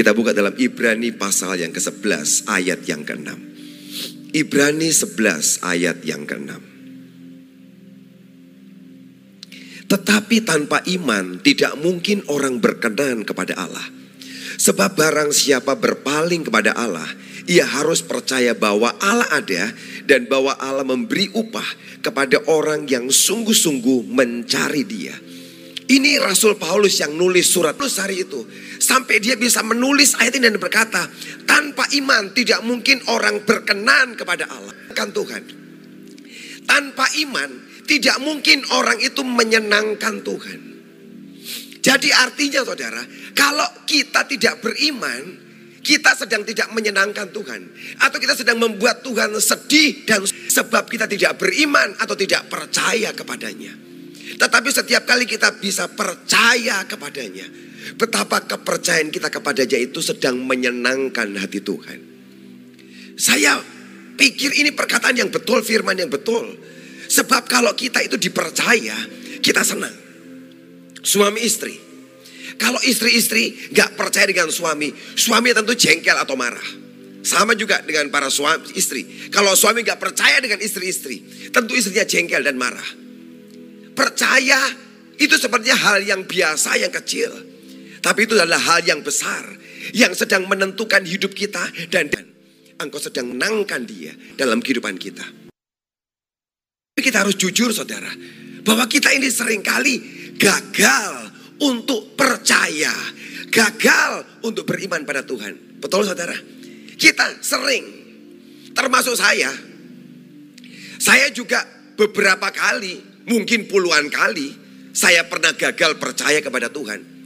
Kita buka dalam Ibrani pasal yang ke-11 ayat yang ke-6. Ibrani 11 ayat yang ke-6. Tetapi tanpa iman tidak mungkin orang berkenan kepada Allah. Sebab barang siapa berpaling kepada Allah, ia harus percaya bahwa Allah ada dan bahwa Allah memberi upah kepada orang yang sungguh-sungguh mencari dia. Ini Rasul Paulus yang nulis surat hari itu. Sampai dia bisa menulis ayat ini dan berkata, tanpa iman tidak mungkin orang berkenan kepada Allah. Kan Tuhan. Tanpa iman tidak mungkin orang itu menyenangkan Tuhan. Jadi artinya saudara, kalau kita tidak beriman, kita sedang tidak menyenangkan Tuhan. Atau kita sedang membuat Tuhan sedih dan sebab kita tidak beriman atau tidak percaya kepadanya. Tetapi setiap kali kita bisa percaya kepadanya. Betapa kepercayaan kita kepadanya itu sedang menyenangkan hati Tuhan. Saya pikir ini perkataan yang betul, firman yang betul. Sebab kalau kita itu dipercaya, kita senang. Suami istri. Kalau istri-istri gak percaya dengan suami, suami tentu jengkel atau marah. Sama juga dengan para suami istri. Kalau suami gak percaya dengan istri-istri, tentu istrinya jengkel dan marah. Percaya itu sepertinya hal yang biasa, yang kecil. Tapi itu adalah hal yang besar. Yang sedang menentukan hidup kita. Dan, dan engkau sedang menangkan dia dalam kehidupan kita. Tapi kita harus jujur saudara. Bahwa kita ini sering kali gagal untuk percaya. Gagal untuk beriman pada Tuhan. Betul saudara? Kita sering. Termasuk saya. Saya juga beberapa kali Mungkin puluhan kali saya pernah gagal percaya kepada Tuhan.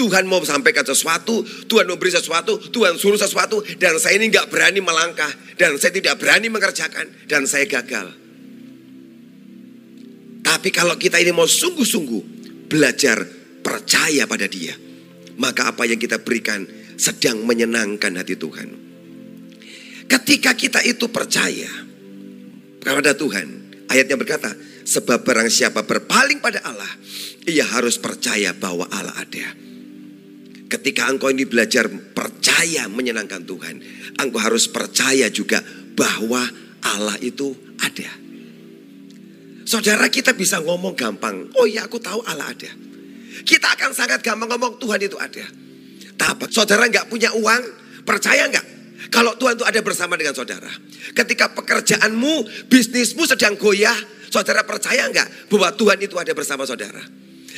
Tuhan mau sampaikan sesuatu, Tuhan mau beri sesuatu, Tuhan suruh sesuatu, dan saya ini nggak berani melangkah, dan saya tidak berani mengerjakan, dan saya gagal. Tapi kalau kita ini mau sungguh-sungguh belajar percaya pada Dia, maka apa yang kita berikan sedang menyenangkan hati Tuhan. Ketika kita itu percaya kepada Tuhan, ayatnya berkata, Sebab barang siapa berpaling pada Allah, ia harus percaya bahwa Allah ada. Ketika engkau ini belajar percaya menyenangkan Tuhan, engkau harus percaya juga bahwa Allah itu ada. Saudara kita bisa ngomong gampang, oh iya aku tahu Allah ada. Kita akan sangat gampang ngomong Tuhan itu ada. Tapi saudara nggak punya uang, percaya nggak? Kalau Tuhan itu ada bersama dengan saudara. Ketika pekerjaanmu, bisnismu sedang goyah, Saudara percaya enggak bahwa Tuhan itu ada bersama saudara?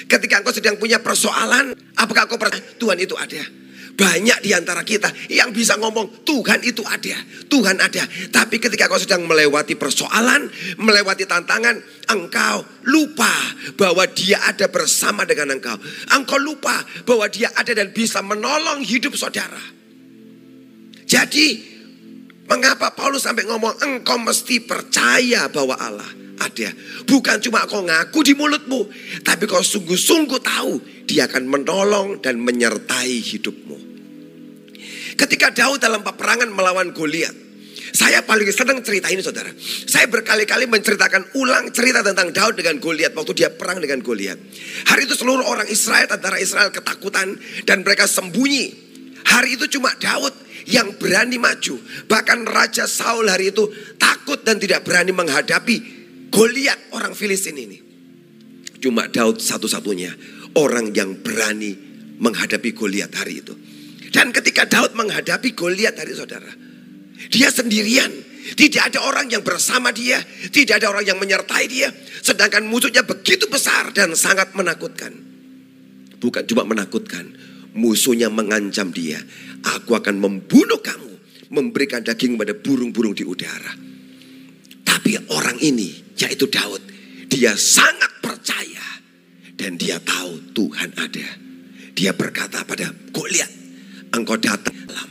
Ketika engkau sedang punya persoalan, apakah kau percaya Tuhan itu ada? Banyak di antara kita yang bisa ngomong Tuhan itu ada, Tuhan ada. Tapi ketika kau sedang melewati persoalan, melewati tantangan, engkau lupa bahwa dia ada bersama dengan engkau. Engkau lupa bahwa dia ada dan bisa menolong hidup saudara. Jadi, mengapa Paulus sampai ngomong engkau mesti percaya bahwa Allah ada. Bukan cuma kau ngaku di mulutmu, tapi kau sungguh-sungguh tahu dia akan menolong dan menyertai hidupmu. Ketika Daud dalam peperangan melawan Goliat, saya paling senang cerita ini saudara. Saya berkali-kali menceritakan ulang cerita tentang Daud dengan Goliat waktu dia perang dengan Goliat. Hari itu seluruh orang Israel, tentara Israel ketakutan dan mereka sembunyi. Hari itu cuma Daud yang berani maju. Bahkan Raja Saul hari itu takut dan tidak berani menghadapi Goliat orang Filistin ini. Cuma Daud satu-satunya orang yang berani menghadapi Goliat hari itu. Dan ketika Daud menghadapi Goliat hari saudara, dia sendirian. Tidak ada orang yang bersama dia, tidak ada orang yang menyertai dia. Sedangkan musuhnya begitu besar dan sangat menakutkan. Bukan cuma menakutkan, musuhnya mengancam dia. Aku akan membunuh kamu, memberikan daging pada burung-burung di udara. Tapi orang ini yaitu Daud. Dia sangat percaya dan dia tahu Tuhan ada. Dia berkata pada Goliat, engkau datang dalam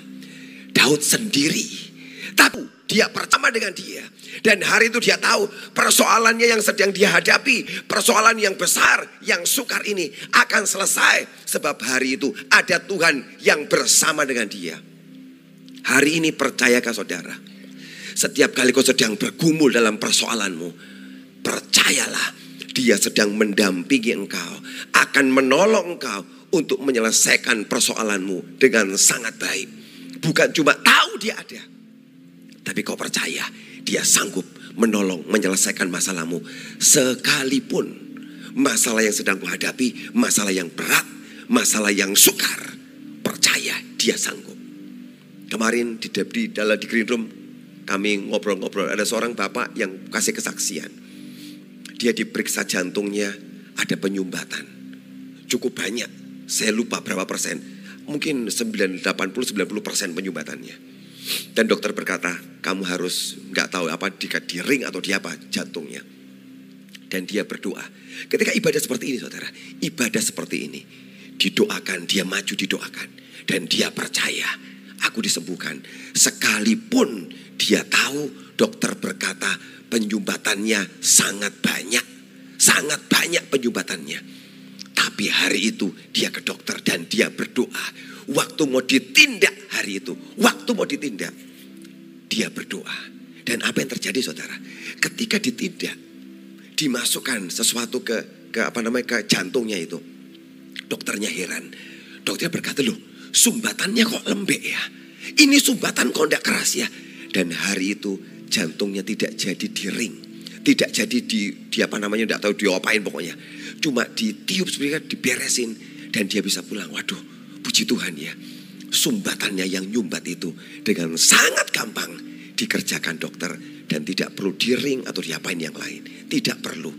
Daud sendiri. Tapi dia pertama dengan dia. Dan hari itu dia tahu persoalannya yang sedang dia hadapi. Persoalan yang besar, yang sukar ini akan selesai. Sebab hari itu ada Tuhan yang bersama dengan dia. Hari ini percayakah saudara? Setiap kali kau sedang bergumul dalam persoalanmu, percayalah dia sedang mendampingi engkau, akan menolong engkau untuk menyelesaikan persoalanmu dengan sangat baik. Bukan cuma tahu dia ada, tapi kau percaya dia sanggup menolong menyelesaikan masalahmu sekalipun masalah yang sedang menghadapi, masalah yang berat, masalah yang sukar. Percaya dia sanggup. Kemarin di, di dalam di green room kami ngobrol-ngobrol ada seorang bapak yang kasih kesaksian. Dia diperiksa jantungnya ada penyumbatan. Cukup banyak. Saya lupa berapa persen. Mungkin 80-90 persen penyumbatannya. Dan dokter berkata, kamu harus nggak tahu apa di, di ring atau di apa jantungnya. Dan dia berdoa. Ketika ibadah seperti ini saudara, ibadah seperti ini. Didoakan, dia maju didoakan. Dan dia percaya, aku disembuhkan. Sekalipun dia tahu dokter berkata penyumbatannya sangat banyak. Sangat banyak penyumbatannya. Tapi hari itu dia ke dokter dan dia berdoa. Waktu mau ditindak hari itu. Waktu mau ditindak. Dia berdoa. Dan apa yang terjadi saudara? Ketika ditindak. Dimasukkan sesuatu ke ke apa namanya ke jantungnya itu. Dokternya heran. Dokternya berkata loh sumbatannya kok lembek ya. Ini sumbatan kok tidak keras ya. Dan hari itu jantungnya tidak jadi di ring. Tidak jadi di, di apa namanya, tidak tahu diopain pokoknya. Cuma ditiup sebenarnya diberesin. Dan dia bisa pulang. Waduh, puji Tuhan ya. Sumbatannya yang nyumbat itu dengan sangat gampang dikerjakan dokter. Dan tidak perlu di ring atau diapain yang lain. Tidak perlu.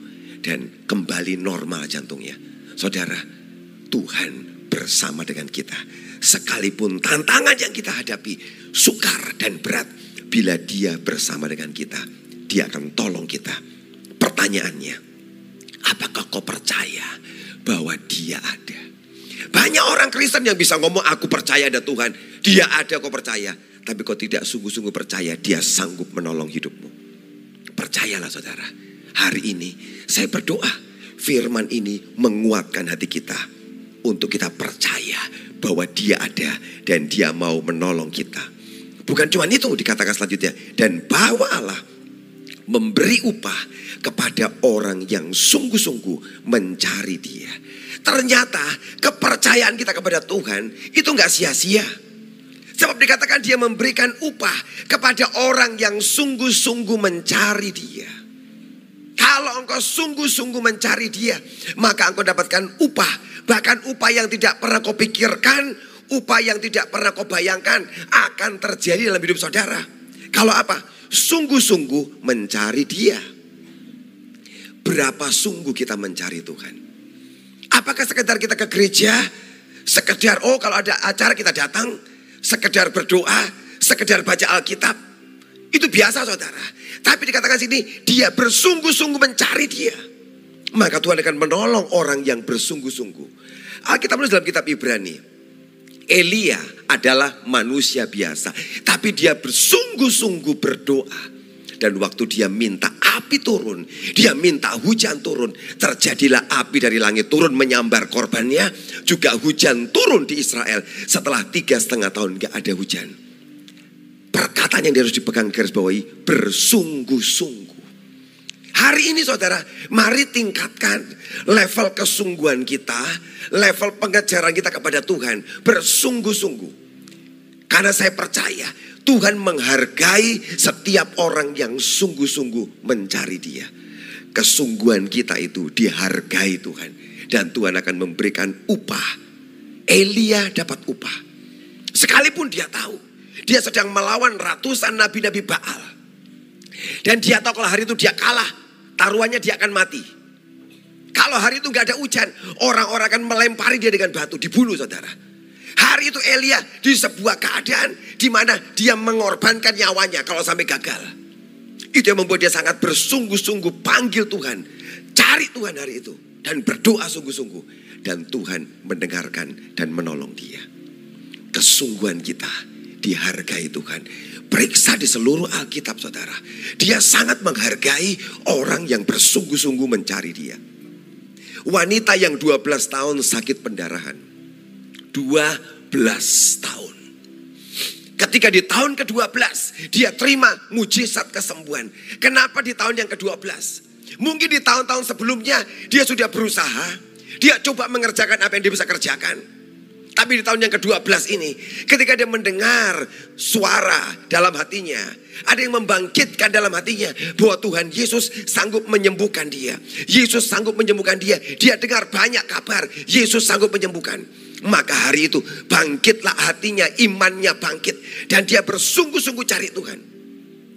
Dan kembali normal jantungnya. Saudara, Tuhan bersama dengan kita. Sekalipun tantangan yang kita hadapi sukar dan berat, bila dia bersama dengan kita, dia akan tolong kita. Pertanyaannya, apakah kau percaya bahwa dia ada? Banyak orang Kristen yang bisa ngomong, aku percaya ada Tuhan. Dia ada, kau percaya. Tapi kau tidak sungguh-sungguh percaya, dia sanggup menolong hidupmu. Percayalah saudara, hari ini saya berdoa, firman ini menguatkan hati kita. Untuk kita percaya bahwa dia ada dan dia mau menolong kita. Bukan cuma itu dikatakan selanjutnya. Dan bahwa Allah memberi upah kepada orang yang sungguh-sungguh mencari dia. Ternyata kepercayaan kita kepada Tuhan itu nggak sia-sia. Sebab dikatakan dia memberikan upah kepada orang yang sungguh-sungguh mencari dia. Kalau engkau sungguh-sungguh mencari dia, maka engkau dapatkan upah. Bahkan upah yang tidak pernah kau pikirkan, upah yang tidak pernah kau bayangkan akan terjadi dalam hidup saudara. Kalau apa? Sungguh-sungguh mencari dia. Berapa sungguh kita mencari Tuhan? Apakah sekedar kita ke gereja, sekedar oh kalau ada acara kita datang, sekedar berdoa, sekedar baca Alkitab, itu biasa saudara. Tapi dikatakan sini, dia bersungguh-sungguh mencari dia. Maka Tuhan akan menolong orang yang bersungguh-sungguh. Alkitab dalam kitab Ibrani. Elia adalah manusia biasa. Tapi dia bersungguh-sungguh berdoa. Dan waktu dia minta api turun, dia minta hujan turun. Terjadilah api dari langit turun menyambar korbannya. Juga hujan turun di Israel setelah tiga setengah tahun gak ada hujan. Perkataan yang harus dipegang garis bawahi bersungguh-sungguh. Hari ini saudara, mari tingkatkan level kesungguhan kita, level pengejaran kita kepada Tuhan. Bersungguh-sungguh. Karena saya percaya Tuhan menghargai setiap orang yang sungguh-sungguh mencari dia. Kesungguhan kita itu dihargai Tuhan. Dan Tuhan akan memberikan upah. Elia dapat upah. Sekalipun dia tahu. Dia sedang melawan ratusan nabi-nabi Baal. Dan dia tahu kalau hari itu dia kalah taruhannya dia akan mati. Kalau hari itu nggak ada hujan, orang-orang akan melempari dia dengan batu, dibunuh saudara. Hari itu Elia di sebuah keadaan di mana dia mengorbankan nyawanya kalau sampai gagal. Itu yang membuat dia sangat bersungguh-sungguh panggil Tuhan. Cari Tuhan hari itu. Dan berdoa sungguh-sungguh. Dan Tuhan mendengarkan dan menolong dia. Kesungguhan kita dihargai Tuhan. Periksa di seluruh Alkitab saudara. Dia sangat menghargai orang yang bersungguh-sungguh mencari dia. Wanita yang 12 tahun sakit pendarahan. 12 tahun. Ketika di tahun ke-12 dia terima mujizat kesembuhan. Kenapa di tahun yang ke-12? Mungkin di tahun-tahun sebelumnya dia sudah berusaha, Dia coba mengerjakan apa yang dia bisa kerjakan. Tapi di tahun yang ke-12 ini, ketika dia mendengar suara dalam hatinya, ada yang membangkitkan dalam hatinya bahwa Tuhan Yesus sanggup menyembuhkan dia. Yesus sanggup menyembuhkan dia. Dia dengar banyak kabar, Yesus sanggup menyembuhkan. Maka hari itu bangkitlah hatinya, imannya bangkit. Dan dia bersungguh-sungguh cari Tuhan.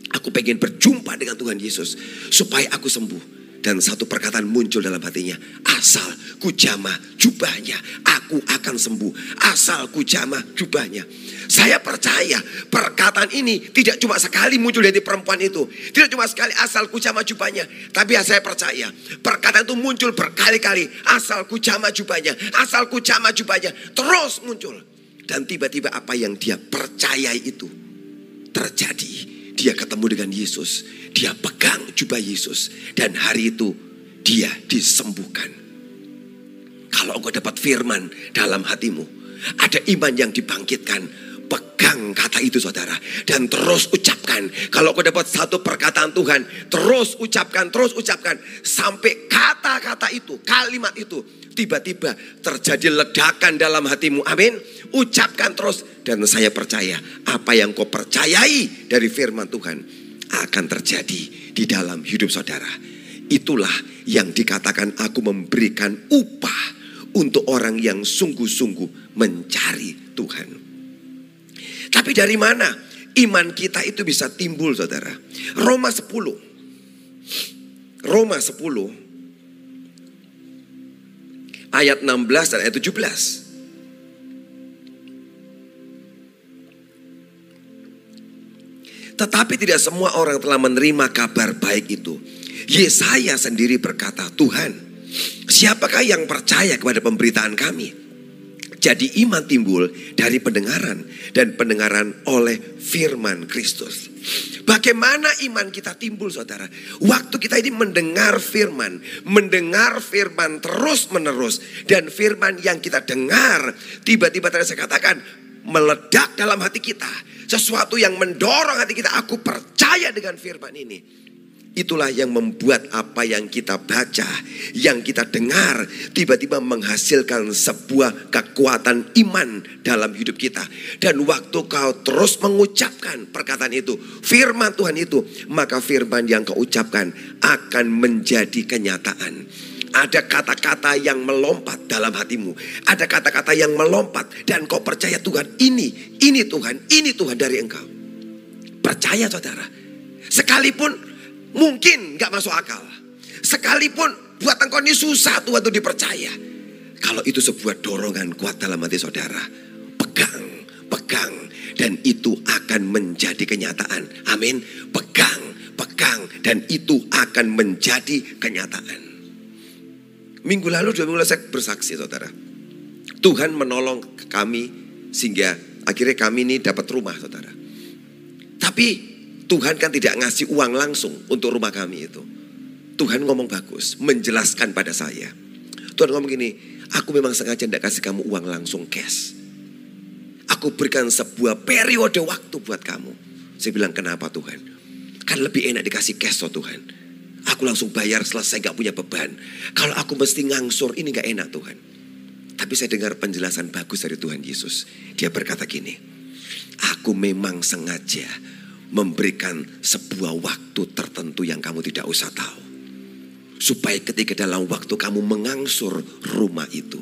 Aku pengen berjumpa dengan Tuhan Yesus supaya aku sembuh. Dan satu perkataan muncul dalam hatinya. Asal ku jamah jubahnya, aku akan sembuh. Asal ku jamah jubahnya. Saya percaya perkataan ini tidak cuma sekali muncul dari perempuan itu. Tidak cuma sekali asal ku jamah jubahnya. Tapi saya percaya perkataan itu muncul berkali-kali. Asal ku jamah jubahnya, asal ku jamah jubahnya. Terus muncul. Dan tiba-tiba apa yang dia percayai itu terjadi. Dia ketemu dengan Yesus. Dia pegang jubah Yesus. Dan hari itu dia disembuhkan. Kalau engkau dapat firman dalam hatimu. Ada iman yang dibangkitkan. Pegang kata itu saudara. Dan terus ucapkan. Kalau kau dapat satu perkataan Tuhan. Terus ucapkan, terus ucapkan. Sampai kata-kata itu, kalimat itu. Tiba-tiba terjadi ledakan dalam hatimu. Amin. Ucapkan terus. Dan saya percaya apa yang kau percayai dari firman Tuhan akan terjadi di dalam hidup saudara. Itulah yang dikatakan aku memberikan upah untuk orang yang sungguh-sungguh mencari Tuhan. Tapi dari mana iman kita itu bisa timbul saudara? Roma 10. Roma 10 ayat 16 dan ayat 17. Tetapi tidak semua orang telah menerima kabar baik itu. Yesaya sendiri berkata, Tuhan, siapakah yang percaya kepada pemberitaan kami? Jadi iman timbul dari pendengaran dan pendengaran oleh firman Kristus. Bagaimana iman kita timbul saudara? Waktu kita ini mendengar firman, mendengar firman terus menerus. Dan firman yang kita dengar tiba-tiba tadi saya katakan meledak dalam hati kita sesuatu yang mendorong hati kita. Aku percaya dengan firman ini. Itulah yang membuat apa yang kita baca, yang kita dengar, tiba-tiba menghasilkan sebuah kekuatan iman dalam hidup kita. Dan waktu kau terus mengucapkan perkataan itu, firman Tuhan itu, maka firman yang kau ucapkan akan menjadi kenyataan. Ada kata-kata yang melompat dalam hatimu. Ada kata-kata yang melompat dan kau percaya Tuhan ini, ini Tuhan, ini Tuhan dari engkau. Percaya saudara. Sekalipun mungkin gak masuk akal. Sekalipun buat engkau ini susah Tuhan itu dipercaya. Kalau itu sebuah dorongan kuat dalam hati saudara. Pegang, pegang. Dan itu akan menjadi kenyataan. Amin. Pegang, pegang. Dan itu akan menjadi kenyataan. Minggu lalu, dua minggu lalu saya bersaksi saudara. Tuhan menolong kami sehingga akhirnya kami ini dapat rumah saudara. Tapi Tuhan kan tidak ngasih uang langsung untuk rumah kami itu. Tuhan ngomong bagus, menjelaskan pada saya. Tuhan ngomong gini, aku memang sengaja tidak kasih kamu uang langsung cash. Aku berikan sebuah periode waktu buat kamu. Saya bilang kenapa Tuhan? Kan lebih enak dikasih cash oh Tuhan. Aku langsung bayar selesai gak punya beban. Kalau aku mesti ngangsur ini gak enak Tuhan. Tapi saya dengar penjelasan bagus dari Tuhan Yesus. Dia berkata gini. Aku memang sengaja memberikan sebuah waktu tertentu yang kamu tidak usah tahu. Supaya ketika dalam waktu kamu mengangsur rumah itu.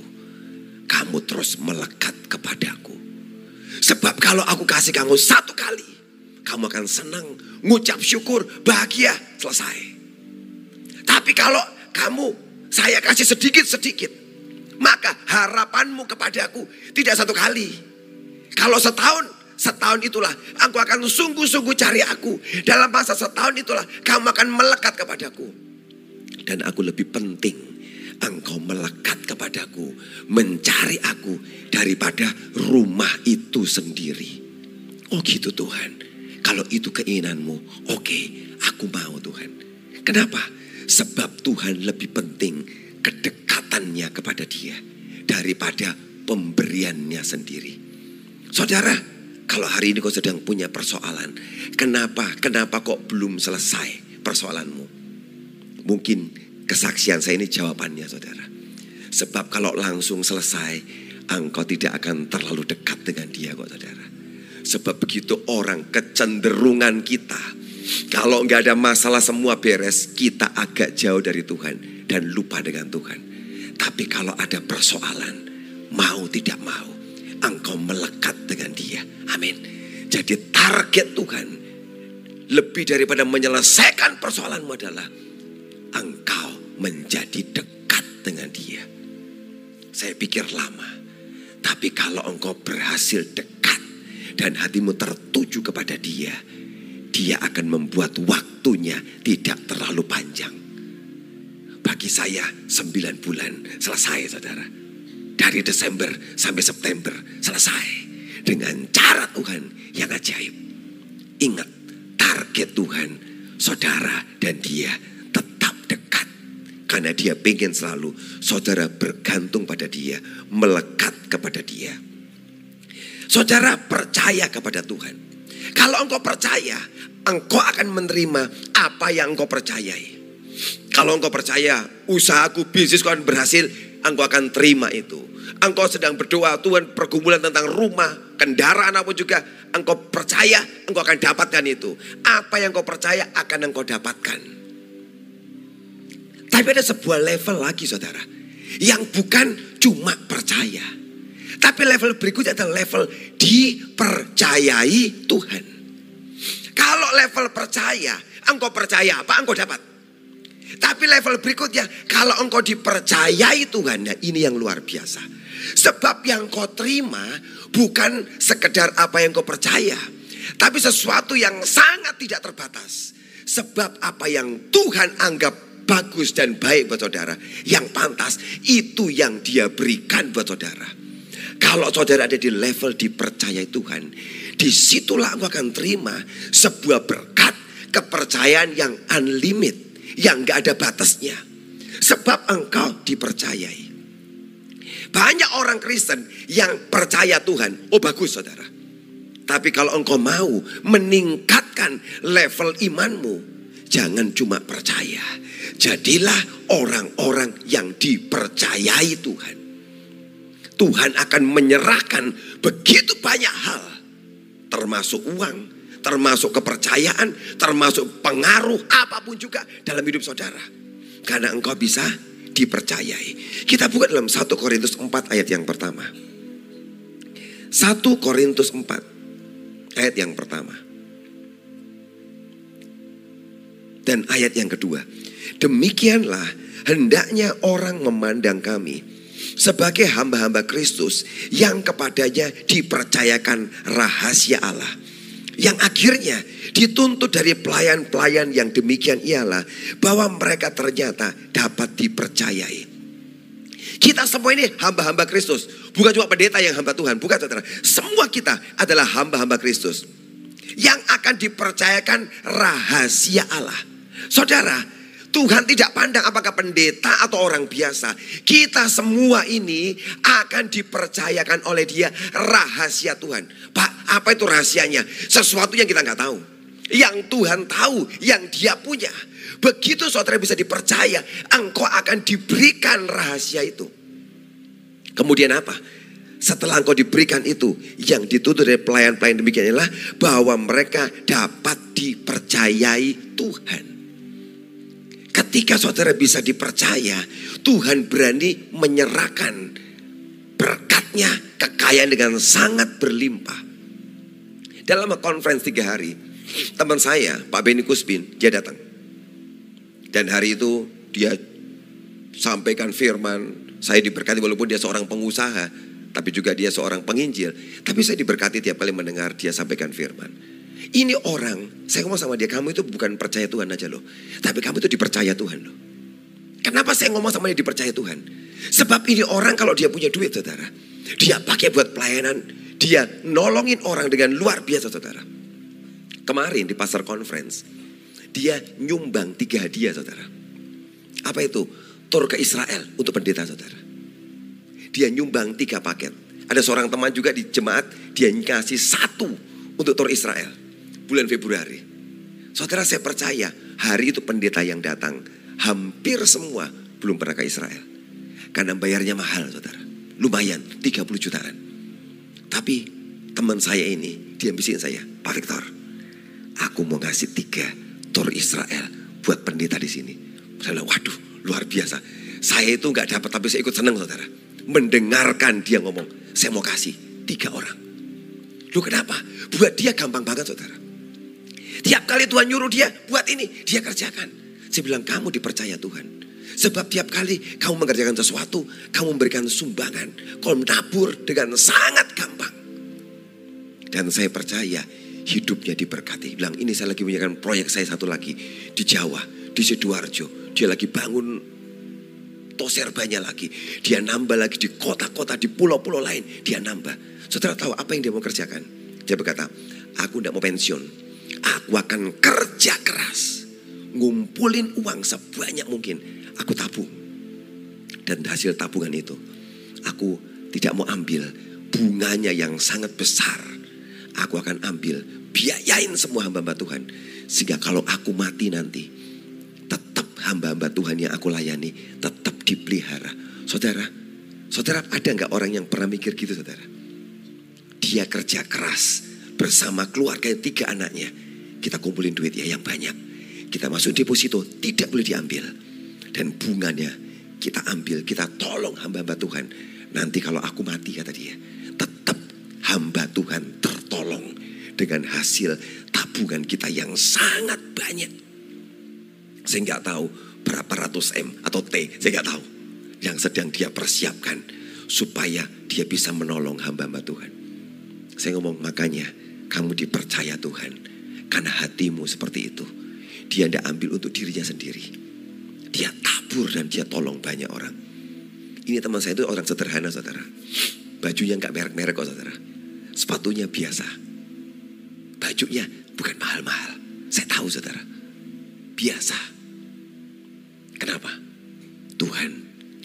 Kamu terus melekat kepadaku. Sebab kalau aku kasih kamu satu kali. Kamu akan senang, ngucap syukur, bahagia, selesai. Tapi kalau kamu saya kasih sedikit-sedikit, maka harapanmu kepadaku tidak satu kali. Kalau setahun, setahun itulah aku akan sungguh-sungguh cari aku. Dalam masa setahun itulah kamu akan melekat kepadaku. Dan aku lebih penting engkau melekat kepadaku, mencari aku daripada rumah itu sendiri. Oh gitu Tuhan. Kalau itu keinginanmu, oke, okay, aku mau Tuhan. Kenapa? Sebab Tuhan lebih penting kedekatannya kepada dia daripada pemberiannya sendiri. Saudara, kalau hari ini kau sedang punya persoalan, kenapa? Kenapa kok belum selesai persoalanmu? Mungkin kesaksian saya ini jawabannya, saudara. Sebab kalau langsung selesai, engkau tidak akan terlalu dekat dengan dia kok saudara. Sebab begitu orang kecenderungan kita, kalau nggak ada masalah semua beres, kita agak jauh dari Tuhan dan lupa dengan Tuhan. Tapi kalau ada persoalan, mau tidak mau, engkau melekat dengan dia. Amin. Jadi target Tuhan lebih daripada menyelesaikan persoalanmu adalah engkau menjadi dekat dengan dia. Saya pikir lama. Tapi kalau engkau berhasil dekat dan hatimu tertuju kepada dia, dia akan membuat waktunya tidak terlalu panjang. Bagi saya sembilan bulan selesai saudara. Dari Desember sampai September selesai. Dengan cara Tuhan yang ajaib. Ingat target Tuhan saudara dan dia karena dia pengen selalu saudara bergantung pada dia, melekat kepada dia. Saudara percaya kepada Tuhan. Kalau engkau percaya, engkau akan menerima apa yang engkau percayai. Kalau engkau percaya usahaku, bisnisku akan berhasil, engkau akan terima itu. Engkau sedang berdoa Tuhan pergumulan tentang rumah, kendaraan apa juga. Engkau percaya, engkau akan dapatkan itu. Apa yang engkau percaya akan engkau dapatkan. Tapi ada sebuah level lagi saudara. Yang bukan cuma percaya. Tapi level berikutnya adalah level dipercayai Tuhan. Kalau level percaya, engkau percaya apa engkau dapat. Tapi level berikutnya, kalau engkau dipercayai Tuhan, nah ini yang luar biasa. Sebab yang kau terima bukan sekedar apa yang kau percaya. Tapi sesuatu yang sangat tidak terbatas. Sebab apa yang Tuhan anggap bagus dan baik buat saudara, yang pantas, itu yang dia berikan buat saudara. Kalau saudara ada di level dipercayai Tuhan, di situlah engkau akan terima sebuah berkat kepercayaan yang unlimited, yang gak ada batasnya. Sebab engkau dipercayai. Banyak orang Kristen yang percaya Tuhan. Oh bagus saudara. Tapi kalau engkau mau meningkatkan level imanmu, jangan cuma percaya, Jadilah orang-orang yang dipercayai Tuhan. Tuhan akan menyerahkan begitu banyak hal, termasuk uang, termasuk kepercayaan, termasuk pengaruh apa pun juga dalam hidup saudara. Karena engkau bisa dipercayai. Kita buka dalam 1 Korintus 4 ayat yang pertama. 1 Korintus 4 ayat yang pertama. Dan ayat yang kedua. Demikianlah hendaknya orang memandang kami sebagai hamba-hamba Kristus yang kepadanya dipercayakan rahasia Allah. Yang akhirnya dituntut dari pelayan-pelayan yang demikian ialah bahwa mereka ternyata dapat dipercayai. Kita semua ini hamba-hamba Kristus. Bukan cuma pendeta yang hamba Tuhan. Bukan saudara. Semua kita adalah hamba-hamba Kristus. Yang akan dipercayakan rahasia Allah. Saudara, Tuhan tidak pandang apakah pendeta atau orang biasa. Kita semua ini akan dipercayakan oleh dia rahasia Tuhan. Pak, apa itu rahasianya? Sesuatu yang kita nggak tahu. Yang Tuhan tahu, yang dia punya. Begitu saudara bisa dipercaya, engkau akan diberikan rahasia itu. Kemudian apa? Setelah engkau diberikan itu, yang ditutup dari pelayan-pelayan demikian adalah bahwa mereka dapat dipercayai Tuhan. Ketika saudara bisa dipercaya, Tuhan berani menyerahkan berkatnya, kekayaan dengan sangat berlimpah. Dalam konferensi tiga hari, teman saya, Pak Beni Kuspin, dia datang. Dan hari itu dia sampaikan firman, saya diberkati walaupun dia seorang pengusaha, tapi juga dia seorang penginjil. Tapi saya diberkati tiap kali mendengar dia sampaikan firman. Ini orang, saya ngomong sama dia, kamu itu bukan percaya Tuhan aja loh. Tapi kamu itu dipercaya Tuhan loh. Kenapa saya ngomong sama dia dipercaya Tuhan? Sebab ini orang kalau dia punya duit saudara. Dia pakai buat pelayanan. Dia nolongin orang dengan luar biasa saudara. Kemarin di pasar conference. Dia nyumbang tiga hadiah saudara. Apa itu? Tur ke Israel untuk pendeta saudara. Dia nyumbang tiga paket. Ada seorang teman juga di jemaat. Dia ngasih satu untuk tur Israel bulan Februari. Saudara saya percaya hari itu pendeta yang datang hampir semua belum pernah ke Israel. Karena bayarnya mahal saudara. Lumayan 30 jutaan. Tapi teman saya ini, dia bisikin saya, Pak Victor, aku mau ngasih tiga tur Israel buat pendeta di sini. Saya bilang, waduh luar biasa. Saya itu nggak dapat tapi saya ikut senang saudara. Mendengarkan dia ngomong, saya mau kasih tiga orang. Lu kenapa? Buat dia gampang banget saudara. Tiap kali Tuhan nyuruh dia buat ini, dia kerjakan. Saya bilang kamu dipercaya Tuhan. Sebab tiap kali kamu mengerjakan sesuatu, kamu memberikan sumbangan. Kau menabur dengan sangat gampang. Dan saya percaya hidupnya diberkati. Bilang ini saya lagi menjalankan proyek saya satu lagi di Jawa, di Sidoarjo. Dia lagi bangun toser banyak lagi. Dia nambah lagi di kota-kota, di pulau-pulau lain. Dia nambah. Saudara tahu apa yang dia mau kerjakan? Dia berkata, aku tidak mau pensiun. Aku akan kerja keras. Ngumpulin uang sebanyak mungkin aku tabung. Dan hasil tabungan itu, aku tidak mau ambil bunganya yang sangat besar. Aku akan ambil, biayain semua hamba-hamba Tuhan. Sehingga kalau aku mati nanti, tetap hamba-hamba Tuhan yang aku layani, tetap dipelihara. Saudara, saudara ada nggak orang yang pernah mikir gitu saudara? Dia kerja keras bersama keluarga yang tiga anaknya. Kita kumpulin duit ya yang banyak. Kita masuk deposito, tidak boleh diambil dan bunganya kita ambil, kita tolong hamba-hamba Tuhan. Nanti kalau aku mati kata dia, tetap hamba Tuhan tertolong dengan hasil tabungan kita yang sangat banyak. Saya nggak tahu berapa ratus M atau T, saya nggak tahu. Yang sedang dia persiapkan supaya dia bisa menolong hamba-hamba Tuhan. Saya ngomong makanya kamu dipercaya Tuhan karena hatimu seperti itu. Dia tidak ambil untuk dirinya sendiri dia tabur dan dia tolong banyak orang. Ini teman saya itu orang sederhana saudara. Bajunya nggak merek-merek kok saudara. Sepatunya biasa. Bajunya bukan mahal-mahal. Saya tahu saudara. Biasa. Kenapa? Tuhan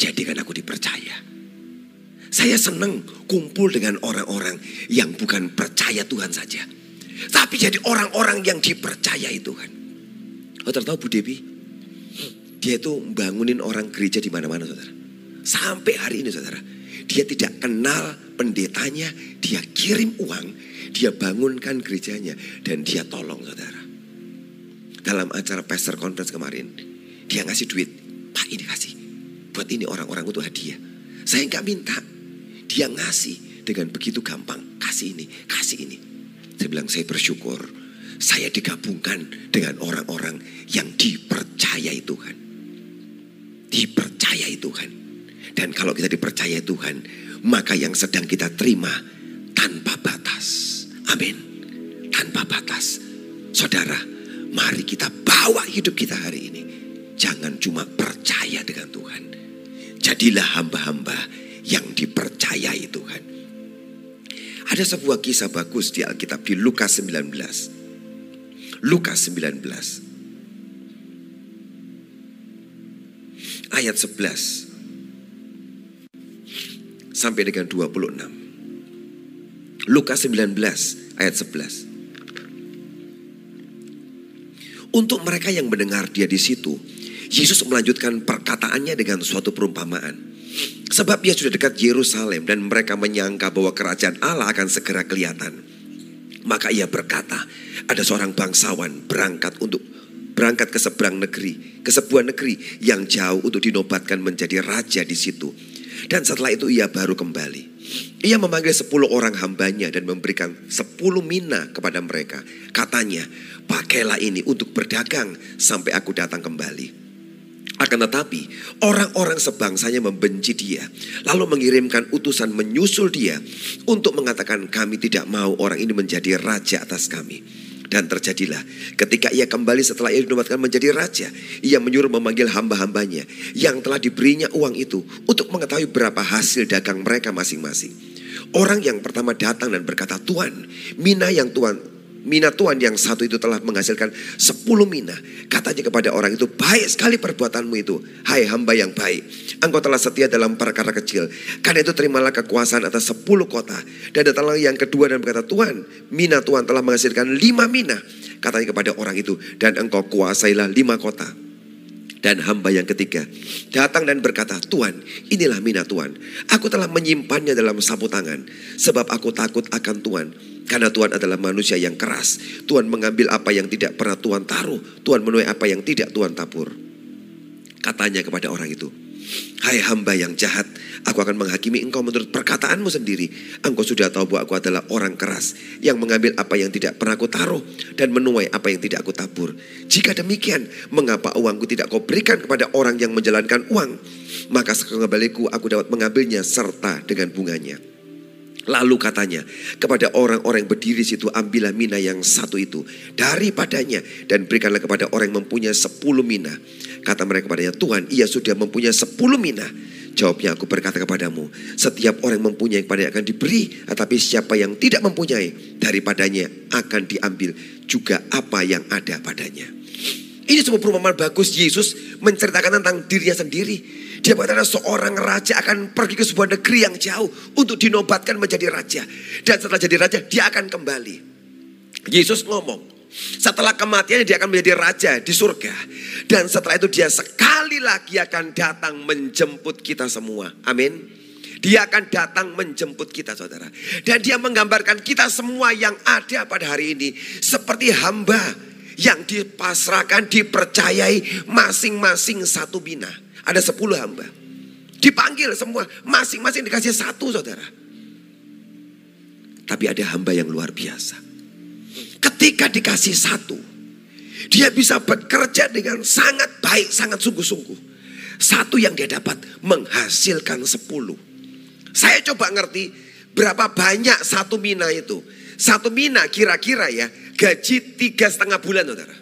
jadikan aku dipercaya. Saya senang kumpul dengan orang-orang yang bukan percaya Tuhan saja. Tapi jadi orang-orang yang dipercayai Tuhan. Oh tahu Bu Devi, dia itu bangunin orang gereja di mana-mana saudara. Sampai hari ini saudara. Dia tidak kenal pendetanya, dia kirim uang, dia bangunkan gerejanya, dan dia tolong saudara. Dalam acara pastor conference kemarin, dia ngasih duit. Pak ini kasih. Buat ini orang-orang itu hadiah. Saya nggak minta. Dia ngasih dengan begitu gampang. Kasih ini, kasih ini. Saya bilang saya bersyukur. Saya digabungkan dengan orang-orang yang dipercayai Tuhan dipercayai Tuhan. Dan kalau kita dipercayai Tuhan, maka yang sedang kita terima tanpa batas. Amin. Tanpa batas. Saudara, mari kita bawa hidup kita hari ini. Jangan cuma percaya dengan Tuhan. Jadilah hamba-hamba yang dipercayai Tuhan. Ada sebuah kisah bagus di Alkitab di Lukas 19. Lukas 19. ayat 11 sampai dengan 26. Lukas 19 ayat 11. Untuk mereka yang mendengar dia di situ, Yesus melanjutkan perkataannya dengan suatu perumpamaan. Sebab ia sudah dekat Yerusalem dan mereka menyangka bahwa kerajaan Allah akan segera kelihatan. Maka ia berkata, ada seorang bangsawan berangkat untuk berangkat ke seberang negeri, ke sebuah negeri yang jauh untuk dinobatkan menjadi raja di situ. Dan setelah itu ia baru kembali. Ia memanggil sepuluh orang hambanya dan memberikan sepuluh mina kepada mereka. Katanya, pakailah ini untuk berdagang sampai aku datang kembali. Akan tetapi orang-orang sebangsanya membenci dia Lalu mengirimkan utusan menyusul dia Untuk mengatakan kami tidak mau orang ini menjadi raja atas kami dan terjadilah ketika ia kembali setelah ia dinobatkan menjadi raja. Ia menyuruh memanggil hamba-hambanya yang telah diberinya uang itu untuk mengetahui berapa hasil dagang mereka masing-masing. Orang yang pertama datang dan berkata, Tuhan, mina yang Tuhan Mina Tuhan yang satu itu telah menghasilkan sepuluh mina. Katanya kepada orang itu, baik sekali perbuatanmu itu. Hai hamba yang baik. Engkau telah setia dalam perkara kecil. Karena itu terimalah kekuasaan atas sepuluh kota. Dan datanglah yang kedua dan berkata, Tuhan, mina Tuhan telah menghasilkan lima mina. Katanya kepada orang itu, dan engkau kuasailah lima kota. Dan hamba yang ketiga datang dan berkata, Tuhan, inilah mina Tuhan. Aku telah menyimpannya dalam sapu tangan, sebab aku takut akan Tuhan. Karena Tuhan adalah manusia yang keras. Tuhan mengambil apa yang tidak pernah Tuhan taruh. Tuhan menuai apa yang tidak Tuhan tabur. Katanya kepada orang itu, Hai hamba yang jahat, aku akan menghakimi engkau menurut perkataanmu sendiri. Engkau sudah tahu bahwa aku adalah orang keras yang mengambil apa yang tidak pernah aku taruh dan menuai apa yang tidak aku tabur. Jika demikian, mengapa uangku tidak kau berikan kepada orang yang menjalankan uang? Maka sekembaliku aku dapat mengambilnya serta dengan bunganya. Lalu katanya kepada orang-orang yang berdiri situ ambillah mina yang satu itu daripadanya dan berikanlah kepada orang yang mempunyai sepuluh mina. Kata mereka kepadanya Tuhan ia sudah mempunyai sepuluh mina. Jawabnya aku berkata kepadamu setiap orang mempunyai kepada akan diberi tetapi siapa yang tidak mempunyai daripadanya akan diambil juga apa yang ada padanya. Ini sebuah perumpamaan bagus Yesus menceritakan tentang dirinya sendiri. Dia berkata seorang raja akan pergi ke sebuah negeri yang jauh untuk dinobatkan menjadi raja. Dan setelah jadi raja dia akan kembali. Yesus ngomong, setelah kematiannya dia akan menjadi raja di surga. Dan setelah itu dia sekali lagi akan datang menjemput kita semua. Amin. Dia akan datang menjemput kita saudara. Dan dia menggambarkan kita semua yang ada pada hari ini. Seperti hamba yang dipasrahkan, dipercayai masing-masing satu bina. Ada sepuluh hamba. Dipanggil semua, masing-masing dikasih satu saudara. Tapi ada hamba yang luar biasa. Ketika dikasih satu, dia bisa bekerja dengan sangat baik, sangat sungguh-sungguh. Satu yang dia dapat menghasilkan sepuluh. Saya coba ngerti berapa banyak satu mina itu. Satu mina kira-kira ya gaji tiga setengah bulan saudara.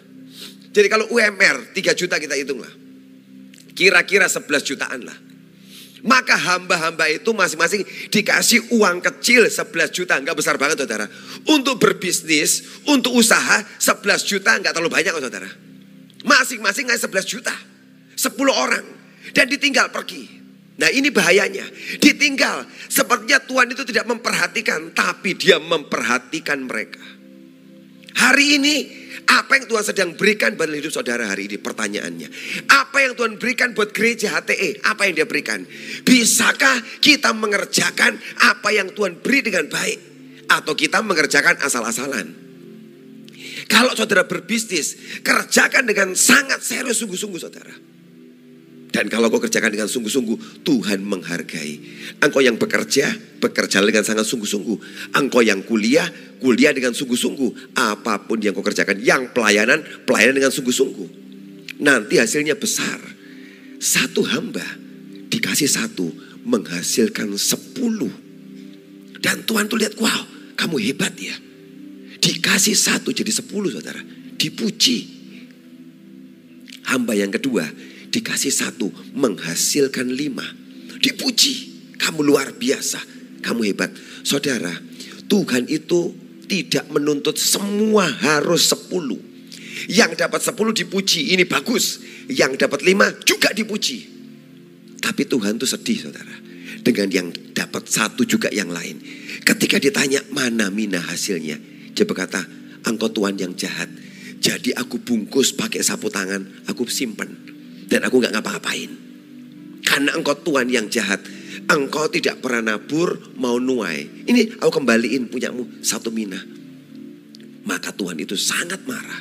Jadi kalau UMR tiga juta kita hitung lah. Kira-kira 11 jutaan lah. Maka hamba-hamba itu masing-masing dikasih uang kecil 11 juta. Enggak besar banget saudara. Untuk berbisnis, untuk usaha 11 juta enggak terlalu banyak saudara. Masing-masing ngasih 11 juta. 10 orang. Dan ditinggal pergi. Nah ini bahayanya. Ditinggal. Sepertinya Tuhan itu tidak memperhatikan. Tapi dia memperhatikan mereka. Hari ini apa yang Tuhan sedang berikan buat hidup saudara hari ini? Pertanyaannya. Apa yang Tuhan berikan buat gereja HTE? Apa yang dia berikan? Bisakah kita mengerjakan apa yang Tuhan beri dengan baik? Atau kita mengerjakan asal-asalan? Kalau saudara berbisnis, kerjakan dengan sangat serius sungguh-sungguh saudara. Dan kalau kau kerjakan dengan sungguh-sungguh, Tuhan menghargai. Engkau yang bekerja, bekerja dengan sangat sungguh-sungguh. Engkau yang kuliah, kuliah dengan sungguh-sungguh. Apa pun yang kau kerjakan, yang pelayanan, pelayanan dengan sungguh-sungguh. Nanti hasilnya besar. Satu hamba dikasih satu, menghasilkan sepuluh. Dan Tuhan tuh lihat, wow, kamu hebat ya. Dikasih satu jadi sepuluh saudara. Dipuji. Hamba yang kedua dikasih satu, menghasilkan lima. Dipuji, kamu luar biasa, kamu hebat. Saudara, Tuhan itu tidak menuntut semua harus sepuluh. Yang dapat sepuluh dipuji, ini bagus. Yang dapat lima juga dipuji. Tapi Tuhan itu sedih saudara. Dengan yang dapat satu juga yang lain. Ketika ditanya mana mina hasilnya. Dia berkata, engkau Tuhan yang jahat. Jadi aku bungkus pakai sapu tangan, aku simpan dan aku nggak ngapa-ngapain. Karena engkau Tuhan yang jahat. Engkau tidak pernah nabur, mau nuai. Ini aku kembaliin punyamu satu mina. Maka Tuhan itu sangat marah.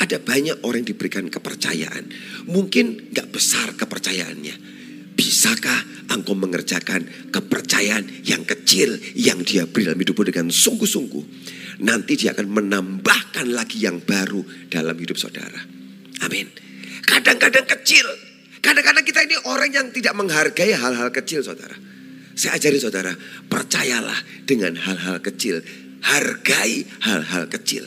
Ada banyak orang yang diberikan kepercayaan. Mungkin gak besar kepercayaannya. Bisakah engkau mengerjakan kepercayaan yang kecil yang dia beri dalam hidupmu dengan sungguh-sungguh. Nanti dia akan menambahkan lagi yang baru dalam hidup saudara. Amin. Kadang-kadang kecil. Kadang-kadang kita ini orang yang tidak menghargai hal-hal kecil saudara. Saya ajari saudara, percayalah dengan hal-hal kecil. Hargai hal-hal kecil.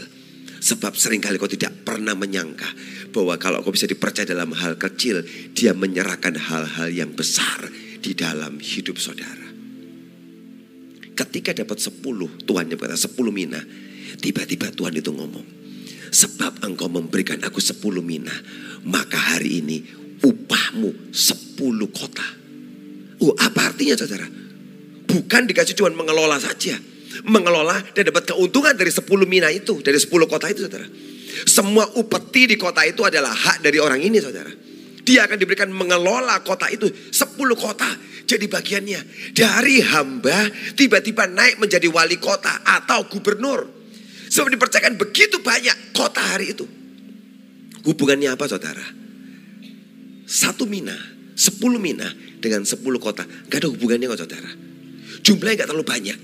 Sebab sering kali kau tidak pernah menyangka bahwa kalau kau bisa dipercaya dalam hal kecil, dia menyerahkan hal-hal yang besar di dalam hidup saudara. Ketika dapat sepuluh, Tuhan yang berkata sepuluh mina. Tiba-tiba Tuhan itu ngomong, sebab engkau memberikan aku sepuluh mina, maka hari ini upahmu sepuluh kota. Oh, apa artinya saudara? Bukan dikasih cuma mengelola saja. Mengelola dan dapat keuntungan dari sepuluh mina itu, dari sepuluh kota itu saudara. Semua upeti di kota itu adalah hak dari orang ini saudara. Dia akan diberikan mengelola kota itu. Sepuluh kota jadi bagiannya. Dari hamba tiba-tiba naik menjadi wali kota atau gubernur. Sebab dipercayakan begitu banyak kota hari itu. Hubungannya apa saudara? Satu mina, sepuluh mina dengan sepuluh kota. Gak ada hubungannya kok saudara. Jumlahnya gak terlalu banyak.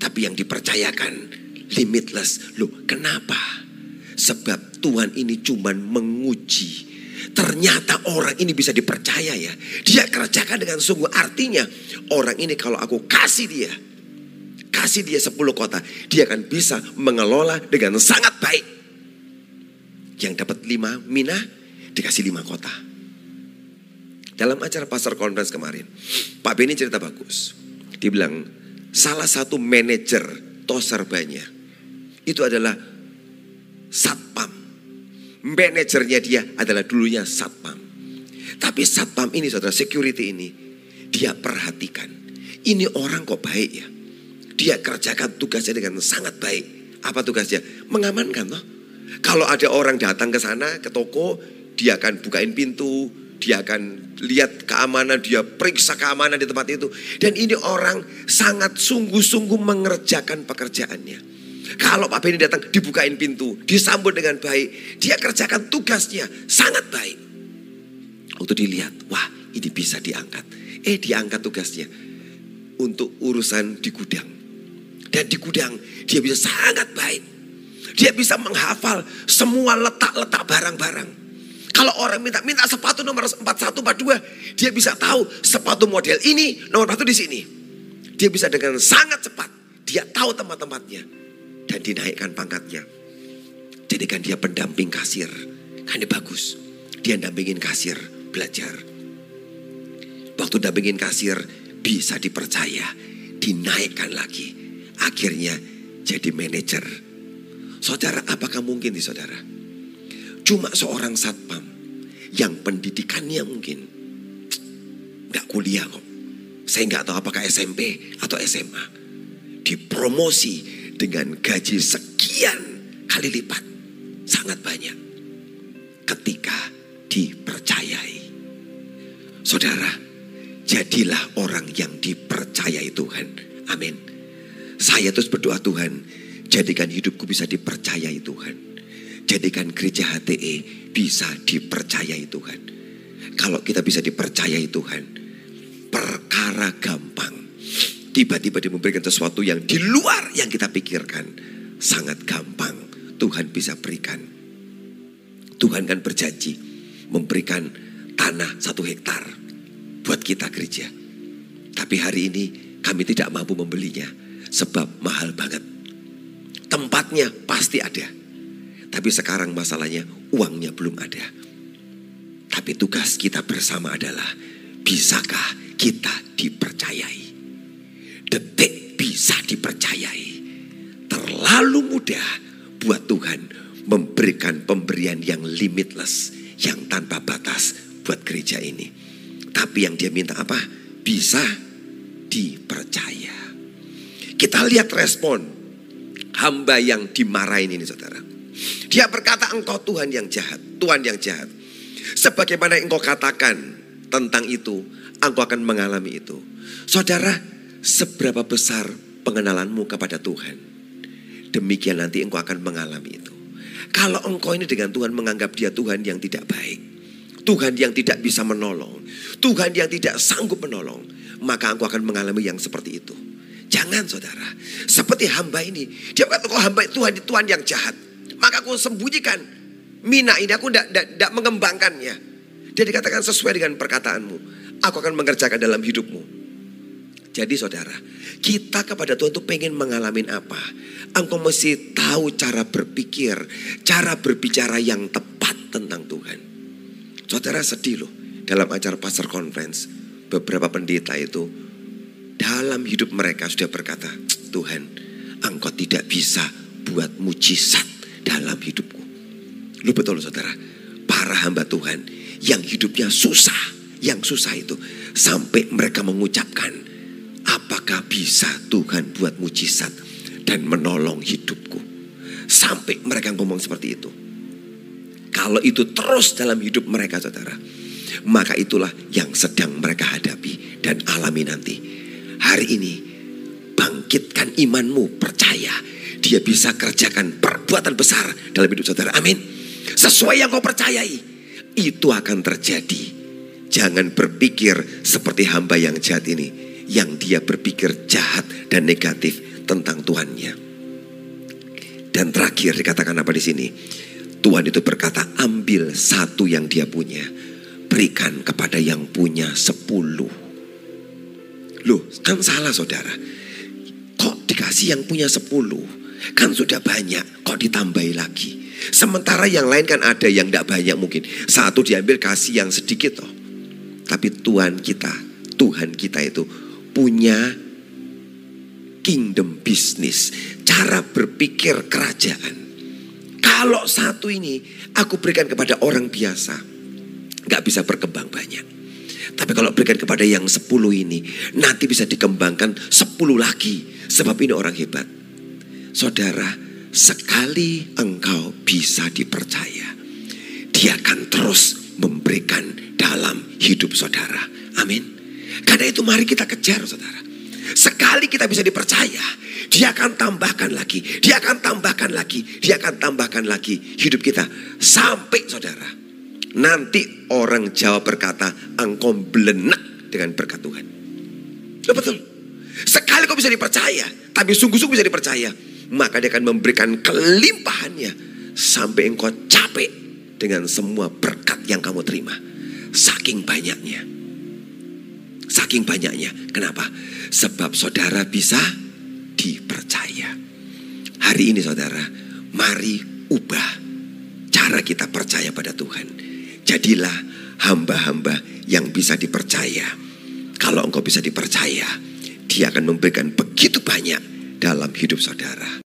Tapi yang dipercayakan limitless. Loh kenapa? Sebab Tuhan ini cuman menguji Ternyata orang ini bisa dipercaya ya. Dia kerjakan dengan sungguh. Artinya orang ini kalau aku kasih dia. Kasih dia 10 kota. Dia akan bisa mengelola dengan sangat baik. Yang dapat 5 mina dikasih 5 kota. Dalam acara pasar conference kemarin. Pak Beni cerita bagus. Dia bilang salah satu manajer Toserbanya itu adalah satpam manajernya dia adalah dulunya satpam. Tapi satpam ini saudara security ini dia perhatikan. Ini orang kok baik ya. Dia kerjakan tugasnya dengan sangat baik. Apa tugasnya? Mengamankan toh. Kalau ada orang datang ke sana ke toko, dia akan bukain pintu, dia akan lihat keamanan, dia periksa keamanan di tempat itu. Dan ini orang sangat sungguh-sungguh mengerjakan pekerjaannya. Kalau Pak Beni datang dibukain pintu, disambut dengan baik. Dia kerjakan tugasnya sangat baik. Waktu dilihat, wah ini bisa diangkat. Eh diangkat tugasnya untuk urusan di gudang. Dan di gudang dia bisa sangat baik. Dia bisa menghafal semua letak-letak barang-barang. Kalau orang minta minta sepatu nomor 4142, dia bisa tahu sepatu model ini nomor satu di sini. Dia bisa dengan sangat cepat. Dia tahu tempat-tempatnya dan dinaikkan pangkatnya. Jadikan dia pendamping kasir. Kan dia bagus. Dia dampingin kasir belajar. Waktu dampingin kasir bisa dipercaya, dinaikkan lagi. Akhirnya jadi manajer. Saudara, apakah mungkin di saudara? Cuma seorang satpam yang pendidikannya mungkin nggak kuliah kok. Saya nggak tahu apakah SMP atau SMA. Dipromosi dengan gaji sekian kali lipat. Sangat banyak. Ketika dipercayai. Saudara, jadilah orang yang. Amin. Saya terus berdoa Tuhan, jadikan hidupku bisa dipercayai Tuhan. Jadikan gereja HTE bisa dipercayai Tuhan. Kalau kita bisa dipercayai Tuhan, perkara gampang tiba-tiba dia memberikan sesuatu yang di luar yang kita pikirkan. Sangat gampang Tuhan bisa berikan. Tuhan kan berjanji memberikan tanah satu hektar buat kita gereja. Tapi hari ini kami tidak mampu membelinya sebab mahal banget. Tempatnya pasti ada. Tapi sekarang masalahnya uangnya belum ada. Tapi tugas kita bersama adalah bisakah kita dipercayai? detik bisa dipercayai. Terlalu mudah buat Tuhan memberikan pemberian yang limitless, yang tanpa batas buat gereja ini. Tapi yang dia minta apa? Bisa dipercaya. Kita lihat respon hamba yang dimarahin ini saudara. Dia berkata engkau Tuhan yang jahat, Tuhan yang jahat. Sebagaimana engkau katakan tentang itu, engkau akan mengalami itu. Saudara, seberapa besar pengenalanmu kepada Tuhan. Demikian nanti engkau akan mengalami itu. Kalau engkau ini dengan Tuhan menganggap dia Tuhan yang tidak baik. Tuhan yang tidak bisa menolong. Tuhan yang tidak sanggup menolong. Maka engkau akan mengalami yang seperti itu. Jangan saudara. Seperti hamba ini. Dia berkata kau hamba Tuhan Tuhan yang jahat. Maka aku sembunyikan. Mina ini aku tidak mengembangkannya. Dia dikatakan sesuai dengan perkataanmu. Aku akan mengerjakan dalam hidupmu. Jadi saudara, kita kepada Tuhan itu pengen mengalami apa? Engkau mesti tahu cara berpikir, cara berbicara yang tepat tentang Tuhan. Saudara sedih loh, dalam acara pastor conference, beberapa pendeta itu dalam hidup mereka sudah berkata, Tuhan, engkau tidak bisa buat mujizat dalam hidupku. Lu betul saudara, para hamba Tuhan yang hidupnya susah, yang susah itu sampai mereka mengucapkan Apakah bisa Tuhan buat mujizat dan menolong hidupku? Sampai mereka ngomong seperti itu. Kalau itu terus dalam hidup mereka saudara. maka itulah yang sedang mereka hadapi dan alami nanti. Hari ini, bangkitkan imanmu, percaya. Dia bisa kerjakan perbuatan besar dalam hidup saudara. Amin. Sesuai yang kau percayai, itu akan terjadi. Jangan berpikir seperti hamba yang jahat ini, yang dia berpikir jahat dan negatif tentang Tuhannya. Dan terakhir dikatakan apa di sini? Tuhan itu berkata, ambil satu yang dia punya, berikan kepada yang punya sepuluh. Loh, kan salah saudara. Kok dikasih yang punya sepuluh? Kan sudah banyak, kok ditambahi lagi? Sementara yang lain kan ada yang tidak banyak mungkin. Satu diambil kasih yang sedikit toh. Tapi Tuhan kita, Tuhan kita itu punya kingdom business, cara berpikir kerajaan. Kalau satu ini aku berikan kepada orang biasa, nggak bisa berkembang banyak. Tapi kalau berikan kepada yang sepuluh ini, nanti bisa dikembangkan sepuluh lagi. Sebab ini orang hebat. Saudara, sekali engkau bisa dipercaya, dia akan terus memberikan dalam hidup saudara. Amin. Karena itu mari kita kejar saudara. Sekali kita bisa dipercaya, dia akan tambahkan lagi, dia akan tambahkan lagi, dia akan tambahkan lagi hidup kita sampai saudara. Nanti orang Jawa berkata, engkau belenak dengan berkat Tuhan. Ya betul. Sekali kau bisa dipercaya, tapi sungguh-sungguh bisa dipercaya, maka dia akan memberikan kelimpahannya sampai engkau capek dengan semua berkat yang kamu terima. Saking banyaknya. Saking banyaknya. Kenapa? Sebab saudara bisa dipercaya. Hari ini saudara, mari ubah cara kita percaya pada Tuhan. Jadilah hamba-hamba yang bisa dipercaya. Kalau engkau bisa dipercaya, dia akan memberikan begitu banyak dalam hidup saudara.